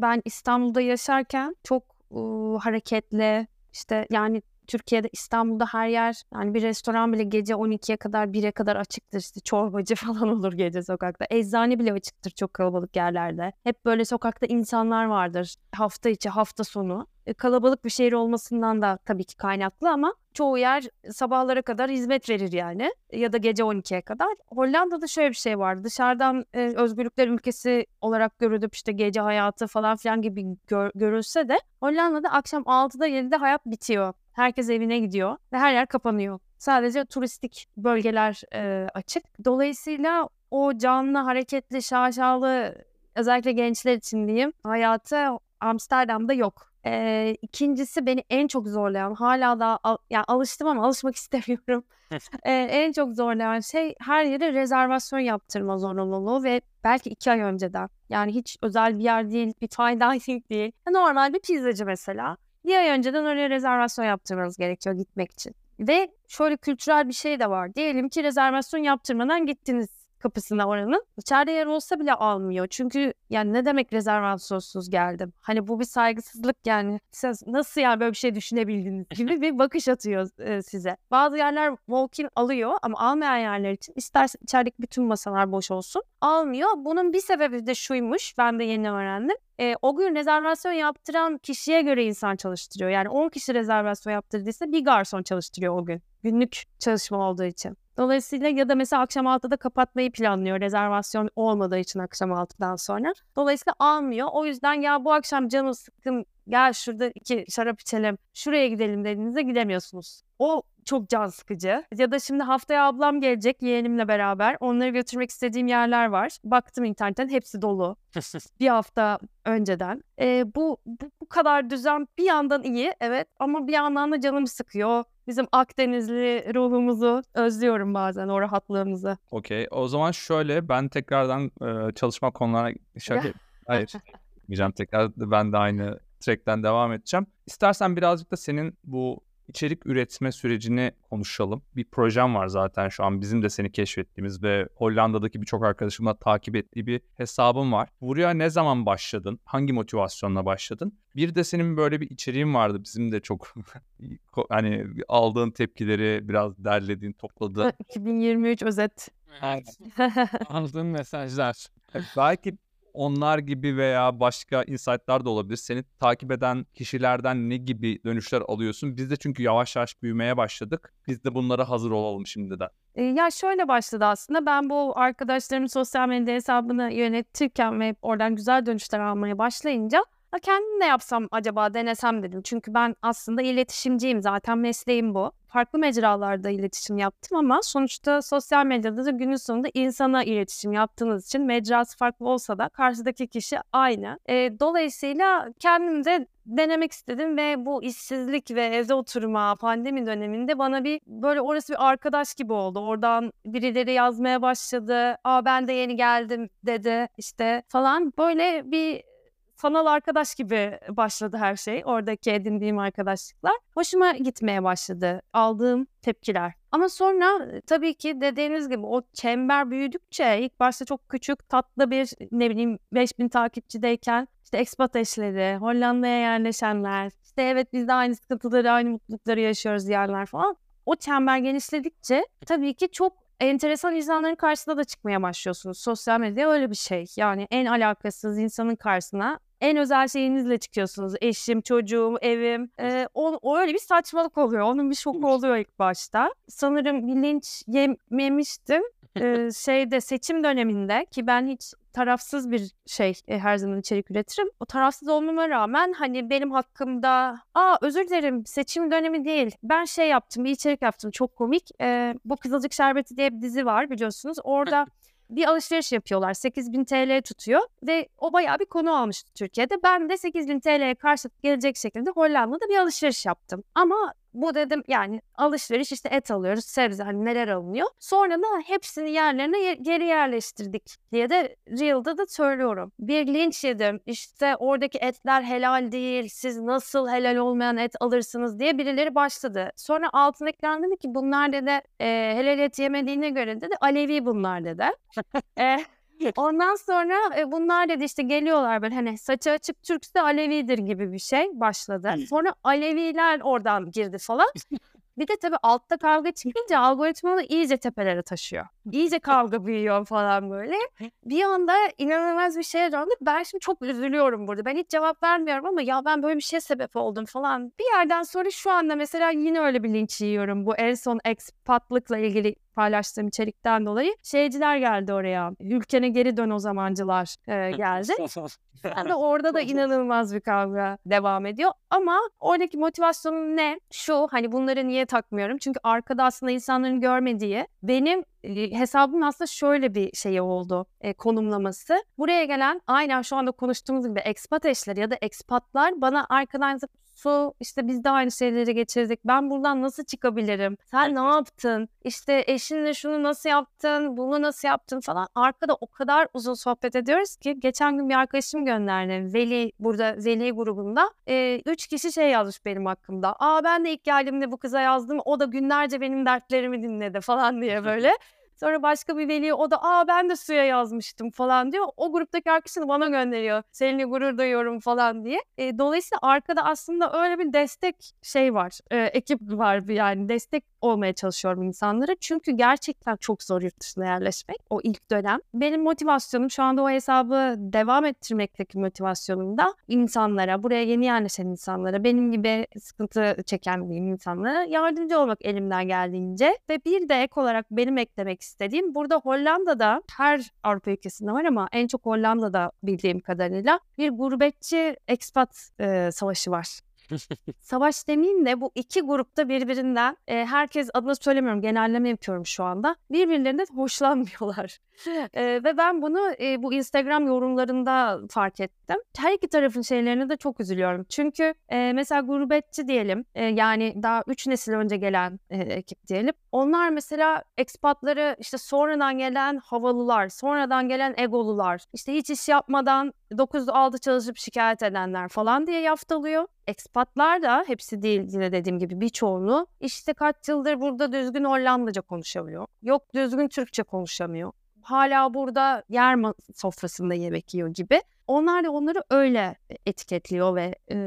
Speaker 1: ben İstanbul'da yaşarken çok e, hareketli işte yani Türkiye'de İstanbul'da her yer yani bir restoran bile gece 12'ye kadar 1'e kadar açıktır işte çorbacı (laughs) falan olur gece sokakta. Eczane bile açıktır çok kalabalık yerlerde. Hep böyle sokakta insanlar vardır hafta içi hafta sonu. E, kalabalık bir şehir olmasından da tabii ki kaynaklı ama çoğu yer sabahlara kadar hizmet verir yani ya da gece 12'ye kadar. Hollanda'da şöyle bir şey vardı. Dışarıdan e, özgürlükler ülkesi olarak görülüp işte gece hayatı falan filan gibi gör- görülse de Hollanda'da akşam 6'da 7'de hayat bitiyor. Herkes evine gidiyor ve her yer kapanıyor. Sadece turistik bölgeler e, açık. Dolayısıyla o canlı, hareketli, şaşalı özellikle gençler için diyeyim hayatı Amsterdam'da yok. Ee, ikincisi beni en çok zorlayan hala da al, yani alıştım ama alışmak (laughs) istemiyorum. Ee, en çok zorlayan şey her yere rezervasyon yaptırma zorunluluğu ve belki iki ay önceden. Yani hiç özel bir yer değil, bir fine dining (laughs) değil. Normal bir pizzacı mesela. Bir ay önceden oraya rezervasyon yaptırmanız gerekiyor gitmek için. Ve şöyle kültürel bir şey de var. Diyelim ki rezervasyon yaptırmadan gittiniz kapısına oranın. İçeride yer olsa bile almıyor. Çünkü yani ne demek rezervasyonsuz geldim? Hani bu bir saygısızlık yani. Siz nasıl yani böyle bir şey düşünebildiniz (laughs) gibi bir bakış atıyor e, size. Bazı yerler walk-in alıyor ama almayan yerler için isterse içerideki bütün masalar boş olsun. Almıyor. Bunun bir sebebi de şuymuş. Ben de yeni öğrendim. E, o gün rezervasyon yaptıran kişiye göre insan çalıştırıyor. Yani 10 kişi rezervasyon yaptırdıysa bir garson çalıştırıyor o gün. Günlük çalışma olduğu için. Dolayısıyla ya da mesela akşam 6'da kapatmayı planlıyor rezervasyon olmadığı için akşam 6'dan sonra. Dolayısıyla almıyor. O yüzden ya bu akşam canım sıkkın gel şurada iki şarap içelim şuraya gidelim dediğinizde gidemiyorsunuz. O çok can sıkıcı. Ya da şimdi haftaya ablam gelecek yeğenimle beraber. Onları götürmek istediğim yerler var. Baktım internetten hepsi dolu. (laughs) bir hafta önceden. Ee, bu, bu bu kadar düzen bir yandan iyi evet ama bir yandan da canım sıkıyor. Bizim Akdenizli ruhumuzu özlüyorum bazen o rahatlığımızı.
Speaker 3: Okey. O zaman şöyle ben tekrardan e, çalışma konularına şaka (laughs) hayır. Gideceğim tekrar ben de aynı track'ten devam edeceğim. İstersen birazcık da senin bu içerik üretme sürecini konuşalım. Bir projem var zaten şu an bizim de seni keşfettiğimiz ve Hollanda'daki birçok arkadaşımla takip ettiği bir hesabım var. Buraya ne zaman başladın? Hangi motivasyonla başladın? Bir de senin böyle bir içeriğin vardı. Bizim de çok (laughs) hani aldığın tepkileri biraz derlediğin, topladığın.
Speaker 1: 2023 (laughs) özet. (laughs)
Speaker 2: Aldığın mesajlar.
Speaker 3: Evet, belki onlar gibi veya başka insight'lar da olabilir. Seni takip eden kişilerden ne gibi dönüşler alıyorsun? Biz de çünkü yavaş yavaş büyümeye başladık. Biz de bunlara hazır olalım şimdiden.
Speaker 1: E, ya şöyle başladı aslında. Ben bu arkadaşlarımın sosyal medya hesabını yönetirken ve oradan güzel dönüşler almaya başlayınca "Ha, kendim de yapsam acaba denesem dedim. Çünkü ben aslında iletişimciyim zaten mesleğim bu. Farklı mecralarda iletişim yaptım ama sonuçta sosyal medyada da günün sonunda insana iletişim yaptığınız için mecrası farklı olsa da karşıdaki kişi aynı. E, dolayısıyla kendim de denemek istedim ve bu işsizlik ve evde oturma pandemi döneminde bana bir böyle orası bir arkadaş gibi oldu. Oradan birileri yazmaya başladı. Aa ben de yeni geldim dedi işte falan. Böyle bir sanal arkadaş gibi başladı her şey. Oradaki edindiğim arkadaşlıklar. Hoşuma gitmeye başladı aldığım tepkiler. Ama sonra e, tabii ki dediğiniz gibi o çember büyüdükçe ilk başta çok küçük tatlı bir ne bileyim 5000 takipçideyken işte expat eşleri, Hollanda'ya yerleşenler, işte evet biz de aynı sıkıntıları, aynı mutlulukları yaşıyoruz diyenler falan. O çember genişledikçe tabii ki çok enteresan insanların karşısına da çıkmaya başlıyorsunuz. Sosyal medya öyle bir şey. Yani en alakasız insanın karşısına en özel şeyinizle çıkıyorsunuz. Eşim, çocuğum, evim. Ee, o, o öyle bir saçmalık oluyor. Onun bir şoku oluyor ilk başta. Sanırım bir linç yememiştim. (laughs) Ee, şeyde seçim döneminde ki ben hiç tarafsız bir şey e, her zaman içerik üretirim. O tarafsız olmama rağmen hani benim hakkımda aa özür dilerim seçim dönemi değil. Ben şey yaptım bir içerik yaptım çok komik. Ee, bu Kızılcık Şerbeti diye bir dizi var biliyorsunuz. Orada (laughs) bir alışveriş yapıyorlar. 8000 TL tutuyor ve o bayağı bir konu almıştı Türkiye'de. Ben de 8000 TL'ye karşılık gelecek şekilde Hollanda'da bir alışveriş yaptım. Ama bu dedim yani alışveriş işte et alıyoruz, sebze hani neler alınıyor. Sonra da hepsini yerlerine ye- geri yerleştirdik diye de Real'da da söylüyorum. Bir linç yedim. İşte oradaki etler helal değil. Siz nasıl helal olmayan et alırsınız diye birileri başladı. Sonra altındakiler dedi ki bunlar dedi e, helal et yemediğine göre dedi Alevi bunlar dedi. (laughs) e, Ondan sonra e, bunlar dedi işte geliyorlar böyle hani saçı açık Türkse Alevidir gibi bir şey başladı. Sonra Aleviler oradan girdi falan. (laughs) Bir de tabii altta kavga çıkınca algoritmalı iyice tepelere taşıyor. İyice kavga büyüyor falan böyle. Bir anda inanılmaz bir şeye döndü. Ben şimdi çok üzülüyorum burada. Ben hiç cevap vermiyorum ama ya ben böyle bir şeye sebep oldum falan. Bir yerden sonra şu anda mesela yine öyle bir linç yiyorum. Bu en son expatlıkla ilgili paylaştığım içerikten dolayı şeyciler geldi oraya. Ülkene geri dön o zamancılar e, geldi. (laughs) Yani orada da inanılmaz bir kavga devam ediyor. Ama oradaki motivasyonum ne? Şu hani bunları niye takmıyorum? Çünkü arkada aslında insanların görmediği benim e, hesabım aslında şöyle bir şey oldu e, konumlaması. Buraya gelen aynen şu anda konuştuğumuz gibi expat eşleri ya da expatlar bana arkadan su işte biz de aynı şeyleri geçirdik. Ben buradan nasıl çıkabilirim? Sen ne yaptın? İşte eşinle şunu nasıl yaptın? Bunu nasıl yaptın falan. Arkada o kadar uzun sohbet ediyoruz ki geçen gün bir arkadaşım gönderdi. Veli burada Veli grubunda. E, üç kişi şey yazmış benim hakkımda. Aa ben de ilk geldiğimde bu kıza yazdım. O da günlerce benim dertlerimi dinledi falan diye (laughs) böyle. Sonra başka bir veli o da aa ben de suya yazmıştım falan diyor. O gruptaki arkadaşını bana gönderiyor. Seninle gurur duyuyorum falan diye. E, dolayısıyla arkada aslında öyle bir destek şey var. E, ekip var yani destek olmaya çalışıyorum insanlara. Çünkü gerçekten çok zor yurt dışına yerleşmek o ilk dönem. Benim motivasyonum şu anda o hesabı devam ettirmekteki motivasyonum da insanlara, buraya yeni yerleşen insanlara, benim gibi sıkıntı çeken insanlara yardımcı olmak elimden geldiğince. Ve bir de ek olarak benim eklemek istediğim burada Hollanda'da her Avrupa ülkesinde var ama en çok Hollanda'da bildiğim kadarıyla bir gurbetçi expat e, savaşı var. Savaş demeyeyim de bu iki grupta birbirinden e, herkes adını söylemiyorum genelleme yapıyorum şu anda. Birbirlerinden hoşlanmıyorlar. e, ve ben bunu e, bu Instagram yorumlarında fark ettim. Her iki tarafın şeylerine de çok üzülüyorum. Çünkü e, mesela gurbetçi diyelim e, yani daha üç nesil önce gelen e, ekip diyelim. Onlar mesela ekspatları işte sonradan gelen havalılar, sonradan gelen egolular, işte hiç iş yapmadan 9-6 çalışıp şikayet edenler falan diye yaftalıyor. Ekspatlar da hepsi değil yine dediğim gibi birçoğunu işte kaç yıldır burada düzgün Hollandaca konuşamıyor. Yok düzgün Türkçe konuşamıyor. Hala burada yer sofrasında yemek yiyor gibi. Onlar da onları öyle etiketliyor ve e,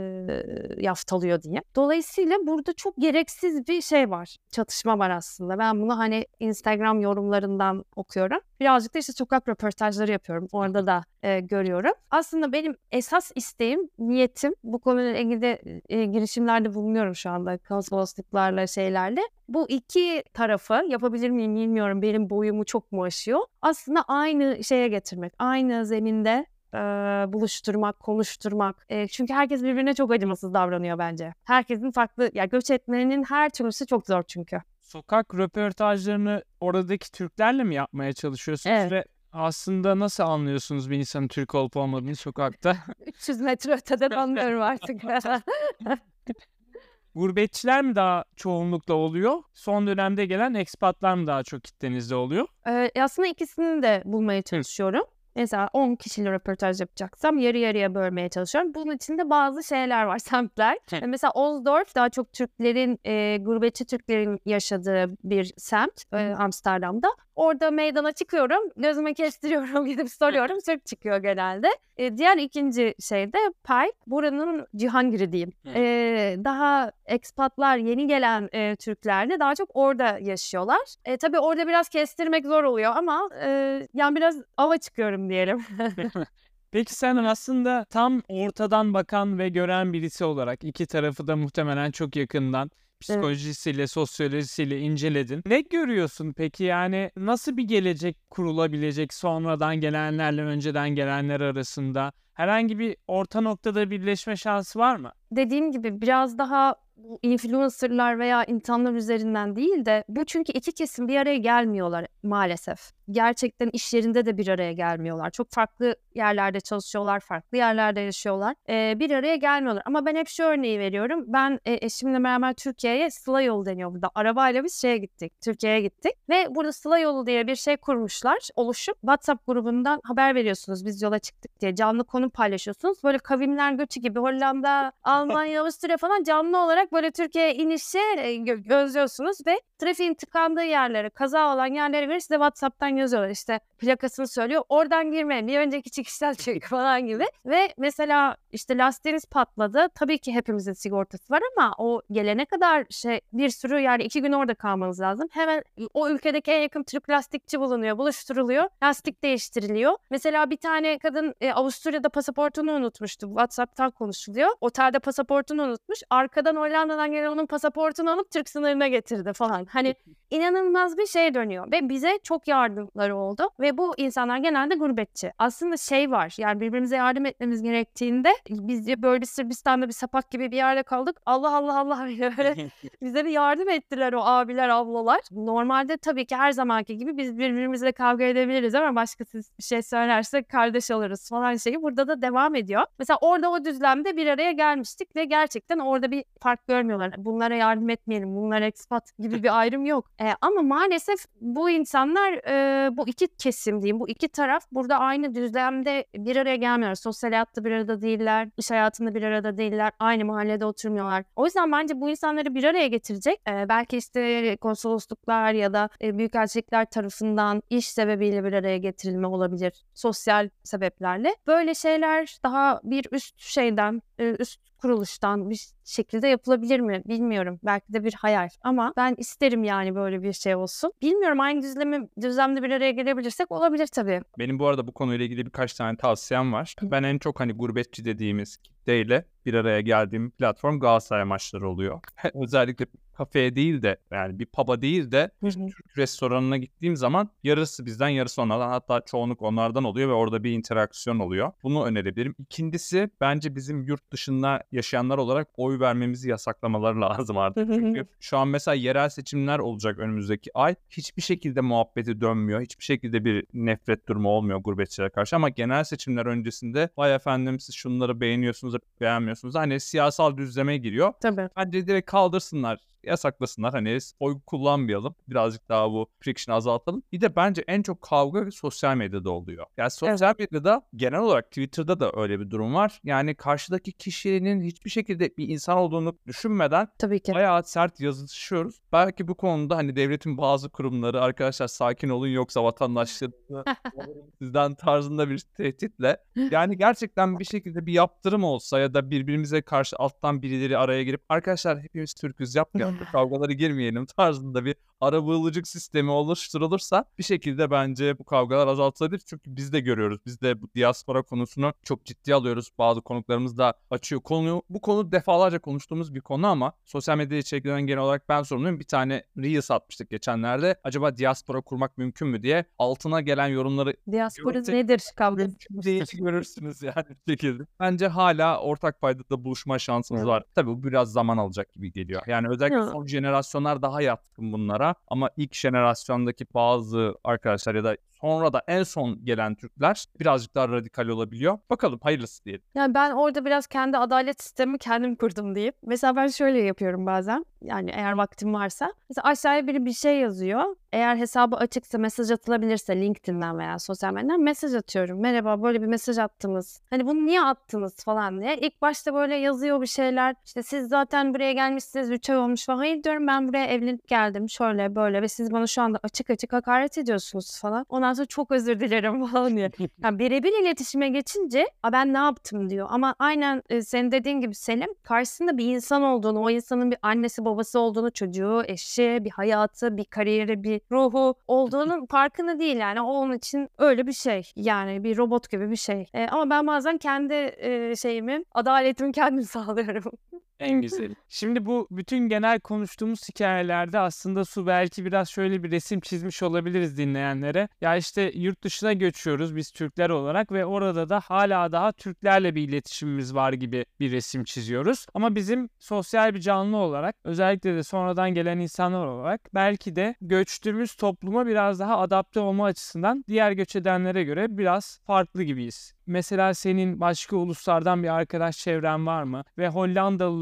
Speaker 1: yaftalıyor diye. Dolayısıyla burada çok gereksiz bir şey var. Çatışma var aslında. Ben bunu hani Instagram yorumlarından okuyorum. Birazcık da işte sokak röportajları yapıyorum. Orada da e, görüyorum. Aslında benim esas isteğim, niyetim bu konuyla ilgili de e, girişimlerde bulunuyorum şu anda konsolosluklarla şeylerle. Bu iki tarafı yapabilir miyim bilmiyorum. Benim boyumu çok mu aşıyor? Aslında aynı şeye getirmek. Aynı zeminde e, buluşturmak, konuşturmak. E, çünkü herkes birbirine çok acımasız davranıyor bence. Herkesin farklı, ya göç etmenin her türlüsü çok zor çünkü.
Speaker 2: Sokak röportajlarını oradaki Türklerle mi yapmaya çalışıyorsunuz
Speaker 1: Evet.
Speaker 2: ve aslında nasıl anlıyorsunuz bir insanın Türk olup olmadığını sokakta? (laughs)
Speaker 1: 300 metre öteden (laughs) anlıyorum artık. (laughs)
Speaker 2: Gurbetçiler mi daha çoğunlukla oluyor? Son dönemde gelen ekspatlar mı daha çok kitlenizde oluyor?
Speaker 1: Ee, aslında ikisini de bulmaya çalışıyorum. Mesela 10 kişiyle röportaj yapacaksam yarı yarıya bölmeye çalışıyorum. Bunun içinde bazı şeyler var, (laughs) semtler. Ee, Mesela Ozdorf daha çok Türklerin, e, gurbetçi Türklerin yaşadığı bir semt e, Amsterdam'da. Orada meydana çıkıyorum, gözüme kestiriyorum, (laughs) gidip soruyorum, Türk çıkıyor genelde. E, diğer ikinci şey de Pipe, buranın Cihangir'i diyeyim. E, daha ekspatlar, yeni gelen e, Türkler de daha çok orada yaşıyorlar. E, tabii orada biraz kestirmek zor oluyor ama e, yani biraz ava çıkıyorum diyelim. (laughs)
Speaker 2: Peki sen aslında tam ortadan bakan ve gören birisi olarak iki tarafı da muhtemelen çok yakından psikolojisiyle, sosyolojisiyle inceledin. Ne görüyorsun peki yani nasıl bir gelecek kurulabilecek sonradan gelenlerle önceden gelenler arasında? Herhangi bir orta noktada birleşme şansı var mı?
Speaker 1: Dediğim gibi biraz daha bu influencerlar veya insanlar üzerinden değil de bu çünkü iki kesim bir araya gelmiyorlar maalesef. Gerçekten iş yerinde de bir araya gelmiyorlar. Çok farklı yerlerde çalışıyorlar, farklı yerlerde yaşıyorlar. Ee, bir araya gelmiyorlar. Ama ben hep şu örneği veriyorum. Ben e, eşimle beraber Türkiye'ye Sıla Yolu deniyor burada. Arabayla biz şeye gittik, Türkiye'ye gittik. Ve burada Sıla Yolu diye bir şey kurmuşlar. Oluşup WhatsApp grubundan haber veriyorsunuz biz yola çıktık diye. Canlı konu paylaşıyorsunuz. Böyle kavimler göçü gibi Hollanda, Almanya, Avusturya falan canlı olarak böyle Türkiye'ye inişi e, gö- gözlüyorsunuz ve trafiğin tıkandığı yerlere, kaza olan yerlere göre size WhatsApp'tan yazıyorlar. İşte plakasını söylüyor. Oradan girme, bir önceki çıkıştan çık (laughs) falan gibi. Ve mesela işte lastiğiniz patladı. Tabii ki hepimizin sigortası var ama o gelene kadar şey bir sürü yani iki gün orada kalmanız lazım. Hemen o ülkedeki en yakın Türk lastikçi bulunuyor, buluşturuluyor. Lastik değiştiriliyor. Mesela bir tane kadın e, Avusturya'da pasaportunu unutmuştu. WhatsApp'tan konuşuluyor. Otelde pasaportunu unutmuş. Arkadan Hollanda'dan gelen onun pasaportunu alıp Türk sınırına getirdi falan. Hani inanılmaz bir şey dönüyor ve bize çok yardımları oldu ve bu insanlar genelde gurbetçi. Aslında şey var yani birbirimize yardım etmemiz gerektiğinde biz böyle Sırbistan'da bir sapak gibi bir yerde kaldık. Allah Allah Allah (laughs) böyle (laughs) bize bir yardım ettiler o abiler ablalar. Normalde tabii ki her zamanki gibi biz birbirimizle kavga edebiliriz ama başkası bir şey söylerse kardeş alırız falan şeyi burada da devam ediyor. Mesela orada o düzlemde bir araya gelmiştik ve gerçekten orada bir fark görmüyorlar. Bunlara yardım etmeyelim, bunlar expat gibi bir ayrım yok. E, ama maalesef bu insanlar e, bu iki kesim diyeyim, bu iki taraf burada aynı düzlemde bir araya gelmiyorlar. Sosyal hayatta bir arada değiller, iş hayatında bir arada değiller, aynı mahallede oturmuyorlar. O yüzden bence bu insanları bir araya getirecek. e, belki işte konsolosluklar ya da e, büyükelçilikler tarafından iş sebebiyle bir araya getirilme olabilir. Sosyal sebeplerle. Böyle şeyler daha bir üst şeyden, üst kuruluştan bir şekilde yapılabilir mi bilmiyorum. Belki de bir hayal ama ben isterim yani böyle bir şey olsun. Bilmiyorum aynı düzlemi, düzlemde bir araya gelebilirsek olabilir tabii.
Speaker 3: Benim bu arada bu konuyla ilgili birkaç tane tavsiyem var. Ben en çok hani gurbetçi dediğimiz kitleyle bir araya geldiğim platform Galatasaray maçları oluyor. Özellikle kafeye değil de yani bir pub'a değil de Türk restoranına gittiğim zaman yarısı bizden yarısı onlardan hatta çoğunluk onlardan oluyor ve orada bir interaksiyon oluyor. Bunu önerebilirim. İkincisi bence bizim yurt dışında yaşayanlar olarak oy vermemizi yasaklamaları lazım artık. Çünkü şu an mesela yerel seçimler olacak önümüzdeki ay. Hiçbir şekilde muhabbeti dönmüyor. Hiçbir şekilde bir nefret durumu olmuyor gurbetçilere karşı ama genel seçimler öncesinde vay efendim siz şunları beğeniyorsunuz beğenmiyorsunuz. Hani siyasal düzleme giriyor.
Speaker 1: Tabii.
Speaker 3: Bence direkt kaldırsınlar yasaklasınlar. Hani oy kullanmayalım. Birazcık daha bu friction azaltalım. Bir de bence en çok kavga sosyal medyada oluyor. Yani sosyal medyada genel olarak Twitter'da da öyle bir durum var. Yani karşıdaki kişinin hiçbir şekilde bir insan olduğunu düşünmeden
Speaker 1: Tabii ki.
Speaker 3: bayağı sert yazışıyoruz. Belki bu konuda hani devletin bazı kurumları arkadaşlar sakin olun yoksa vatandaşlarınızı (laughs) sizden tarzında bir tehditle yani gerçekten bir şekilde bir yaptırım olsa ya da birbirimize karşı alttan birileri araya girip arkadaşlar hepimiz Türk'üz yapmayalım bu kavgalara girmeyelim tarzında bir arabuluculuk sistemi oluşturulursa bir şekilde bence bu kavgalar azaltılabilir. Çünkü biz de görüyoruz. Biz de bu diaspora konusunu çok ciddi alıyoruz. Bazı konuklarımız da açıyor konuyu. Bu konu defalarca konuştuğumuz bir konu ama sosyal medya içeriklerinden genel olarak ben sorumluyum. Bir tane Reels atmıştık geçenlerde. Acaba diaspora kurmak mümkün mü diye altına gelen yorumları
Speaker 1: Diaspora
Speaker 3: Gerçek-
Speaker 1: nedir kavgası? (laughs)
Speaker 3: görürsünüz yani bir şekilde. Bence hala ortak paydada buluşma şansımız var. Tabii bu biraz zaman alacak gibi geliyor. Yani özellikle
Speaker 1: Ya.
Speaker 3: son jenerasyonlar daha yatkın bunlara ama ilk jenerasyondaki bazı arkadaşlar ya da sonra da en son gelen Türkler birazcık daha radikal olabiliyor. Bakalım hayırlısı diyelim.
Speaker 1: Yani ben orada biraz kendi adalet sistemi kendim kurdum diyeyim. Mesela ben şöyle yapıyorum bazen. Yani eğer vaktim varsa. Mesela aşağıya biri bir şey yazıyor. Eğer hesabı açıksa mesaj atılabilirse LinkedIn'den veya sosyal medyadan mesaj atıyorum. Merhaba böyle bir mesaj attınız. Hani bunu niye attınız falan diye. İlk başta böyle yazıyor bir şeyler. İşte siz zaten buraya gelmişsiniz 3 ay olmuş falan. Hayır diyorum ben buraya evlenip geldim şöyle böyle ve siz bana şu anda açık açık hakaret ediyorsunuz falan. Ondan sonra çok özür dilerim falan diye. (laughs) Yani birebir iletişime geçince "A ben ne yaptım diyor. Ama aynen e, senin dediğin gibi Selim karşısında bir insan olduğunu, o insanın bir annesi babası olduğunu, çocuğu, eşi, bir hayatı, bir kariyeri, bir ruhu olduğunun farkında değil yani. O onun için öyle bir şey. Yani bir robot gibi bir şey. E, ama ben bazen kendi e, şeyimi, adaletimi kendim (laughs) sağlıyorum.
Speaker 2: En güzeli. Şimdi bu bütün genel konuştuğumuz hikayelerde aslında Su belki biraz şöyle bir resim çizmiş olabiliriz dinleyenlere. Ya işte yurt dışına göçüyoruz biz Türkler olarak ve orada da hala daha Türklerle bir iletişimimiz var gibi bir resim çiziyoruz. Ama bizim sosyal bir canlı olarak özellikle de sonradan gelen insanlar olarak belki de göçtüğümüz topluma biraz daha adapte olma açısından diğer göç edenlere göre biraz farklı gibiyiz. Mesela senin başka uluslardan bir arkadaş çevren var mı? Ve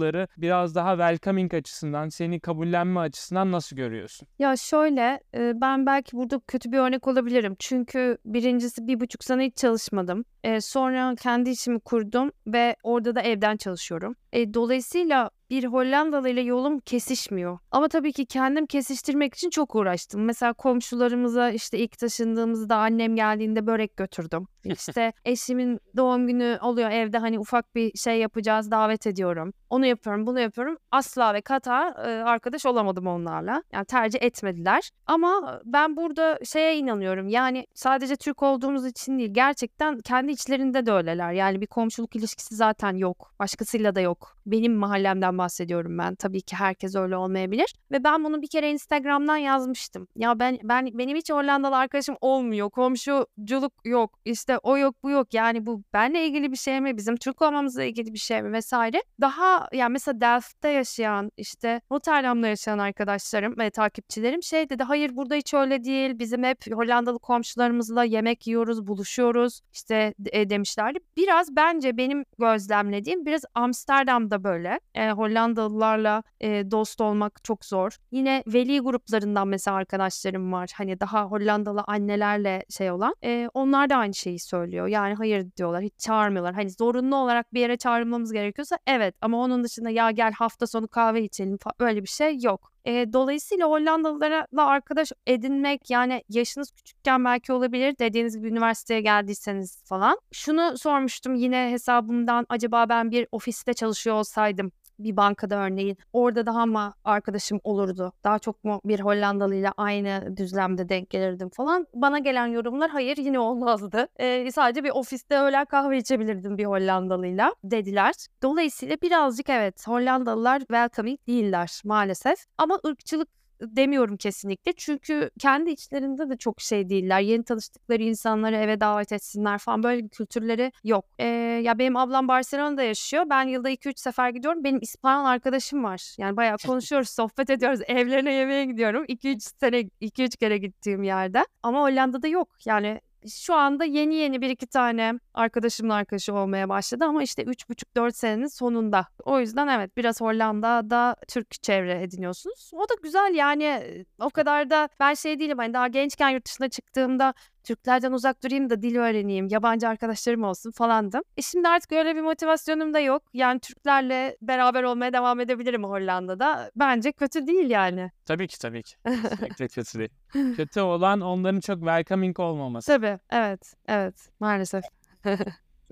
Speaker 2: Hollandalıları biraz daha welcoming açısından, seni kabullenme açısından nasıl görüyorsun?
Speaker 1: Ya şöyle, e, ben belki burada kötü bir örnek olabilirim. Çünkü birincisi bir buçuk sene hiç çalışmadım. E, sonra kendi işimi kurdum ve orada da evden çalışıyorum. E, dolayısıyla bir Hollandalı ile yolum kesişmiyor. Ama tabii ki kendim kesiştirmek için çok uğraştım. Mesela komşularımıza işte ilk taşındığımızda annem geldiğinde börek götürdüm. İşte (laughs) eşimin doğum günü oluyor evde hani ufak bir şey yapacağız davet ediyorum. Onu yapıyorum bunu yapıyorum. Asla ve kata e, arkadaş olamadım onlarla. Yani tercih etmediler. Ama ben burada şeye inanıyorum. Yani sadece Türk olduğumuz için değil gerçekten kendi içlerinde de öyleler. Yani bir komşuluk ilişkisi zaten yok. Başkasıyla da yok. Benim mahallemden bahsediyorum ben. Tabii ki herkes öyle olmayabilir. Ve ben bunu bir kere Instagram'dan yazmıştım. Ya ben ben benim hiç Hollandalı arkadaşım olmuyor. Komşuculuk yok. İşte o yok bu yok. Yani bu benle ilgili bir şey mi? Bizim Türk olmamızla ilgili bir şey mi vesaire. Daha yani mesela Delft'te yaşayan işte Rotterdam'da yaşayan arkadaşlarım ve takipçilerim şey dedi. Hayır burada hiç öyle değil. Bizim hep Hollandalı komşularımızla yemek yiyoruz, buluşuyoruz. İşte e, demişlerdi. Biraz bence benim gözlemlediğim biraz Amsterdam'da böyle. E, Hollandalılarla e, dost olmak çok zor. Yine veli gruplarından mesela arkadaşlarım var. Hani daha Hollandalı annelerle şey olan. E, onlar da aynı şeyi söylüyor. Yani hayır diyorlar. Hiç çağırmıyorlar. Hani zorunlu olarak bir yere çağrılmamız gerekiyorsa evet. Ama onun dışında ya gel hafta sonu kahve içelim falan öyle bir şey yok. E, dolayısıyla Hollandalılarla arkadaş edinmek yani yaşınız küçükken belki olabilir dediğiniz gibi üniversiteye geldiyseniz falan. Şunu sormuştum yine hesabımdan acaba ben bir ofiste çalışıyor olsaydım bir bankada örneğin orada daha mı arkadaşım olurdu? Daha çok mu bir Hollandalı ile aynı düzlemde denk gelirdim falan. Bana gelen yorumlar hayır yine olmazdı. Ee, sadece bir ofiste öğlen kahve içebilirdim bir Hollandalıyla dediler. Dolayısıyla birazcık evet Hollandalılar welcoming değiller maalesef. Ama ırkçılık demiyorum kesinlikle. Çünkü kendi içlerinde de çok şey değiller. Yeni tanıştıkları insanları eve davet etsinler falan böyle bir kültürleri yok. Ee, ya benim ablam Barcelona'da yaşıyor. Ben yılda 2-3 sefer gidiyorum. Benim İspanyol arkadaşım var. Yani bayağı konuşuyoruz, (laughs) sohbet ediyoruz. Evlerine yemeğe gidiyorum. 2-3 sene 2-3 kere gittiğim yerde. Ama Hollanda'da yok. Yani Şu anda yeni yeni bir iki tane arkadaşımın arkadaşı olmaya başladı ama işte 3,5-4 senenin sonunda. O yüzden evet biraz Hollanda'da Türk çevre ediniyorsunuz. O da güzel yani e, o kadar da ben şey değilim hani daha gençken yurt dışına çıktığımda Türklerden uzak durayım da dil öğreneyim, yabancı arkadaşlarım olsun falandım. E şimdi artık öyle bir motivasyonum da yok. Yani Türklerle beraber olmaya devam edebilirim Hollanda'da. Bence kötü değil yani.
Speaker 2: Tabii ki tabii ki. (laughs) Kesinlikle kötü değil. Kötü olan onların çok welcoming olmaması.
Speaker 1: Tabii evet evet maalesef. (laughs)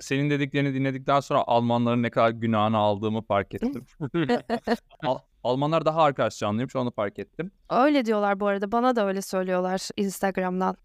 Speaker 3: Senin dediklerini dinledikten sonra Almanların ne kadar günahını aldığımı fark ettim. (laughs) Al- Almanlar daha arkadaş canlıymış onu fark ettim.
Speaker 1: Öyle diyorlar bu arada bana da öyle söylüyorlar Instagram'dan.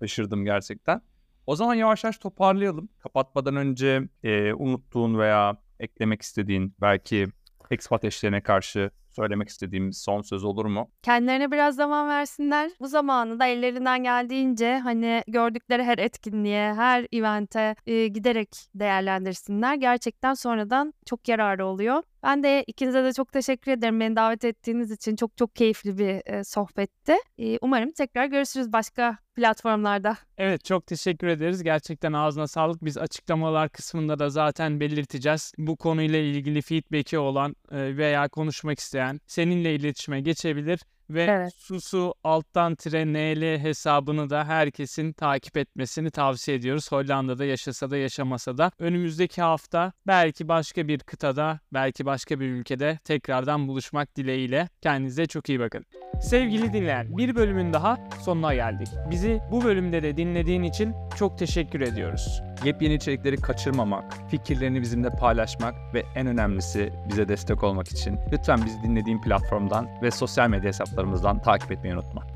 Speaker 3: Şaşırdım gerçekten. O zaman yavaş yavaş toparlayalım. Kapatmadan önce e, unuttuğun veya eklemek istediğin belki expat eşlerine karşı söylemek istediğimiz son söz olur mu?
Speaker 1: Kendilerine biraz zaman versinler. Bu zamanı da ellerinden geldiğince hani gördükleri her etkinliğe, her evente e, giderek değerlendirsinler. Gerçekten sonradan çok yararı oluyor. Ben de ikinize de çok teşekkür ederim beni davet ettiğiniz için. Çok çok keyifli bir e, sohbetti. E, umarım tekrar görüşürüz başka platformlarda.
Speaker 2: Evet çok teşekkür ederiz. Gerçekten ağzına sağlık. Biz açıklamalar kısmında da zaten belirteceğiz. Bu konuyla ilgili feedback'i olan e, veya konuşmak isteyen seninle iletişime geçebilir. Ve
Speaker 1: Evet.
Speaker 2: Susu alttan tire NL hesabını da herkesin takip etmesini tavsiye ediyoruz. Hollanda'da yaşasa da yaşamasa da. Önümüzdeki hafta belki başka bir kıtada, belki başka bir ülkede tekrardan buluşmak dileğiyle. Kendinize çok iyi bakın. Sevgili dinleyen, bir bölümün daha sonuna geldik. Bizi bu bölümde de dinlediğin için çok teşekkür ediyoruz.
Speaker 3: Yepyeni içerikleri kaçırmamak, fikirlerini bizimle paylaşmak ve en önemlisi bize destek olmak için lütfen bizi dinlediğin platformdan ve sosyal medya hesaplarımızdan takip etmeyi unutma.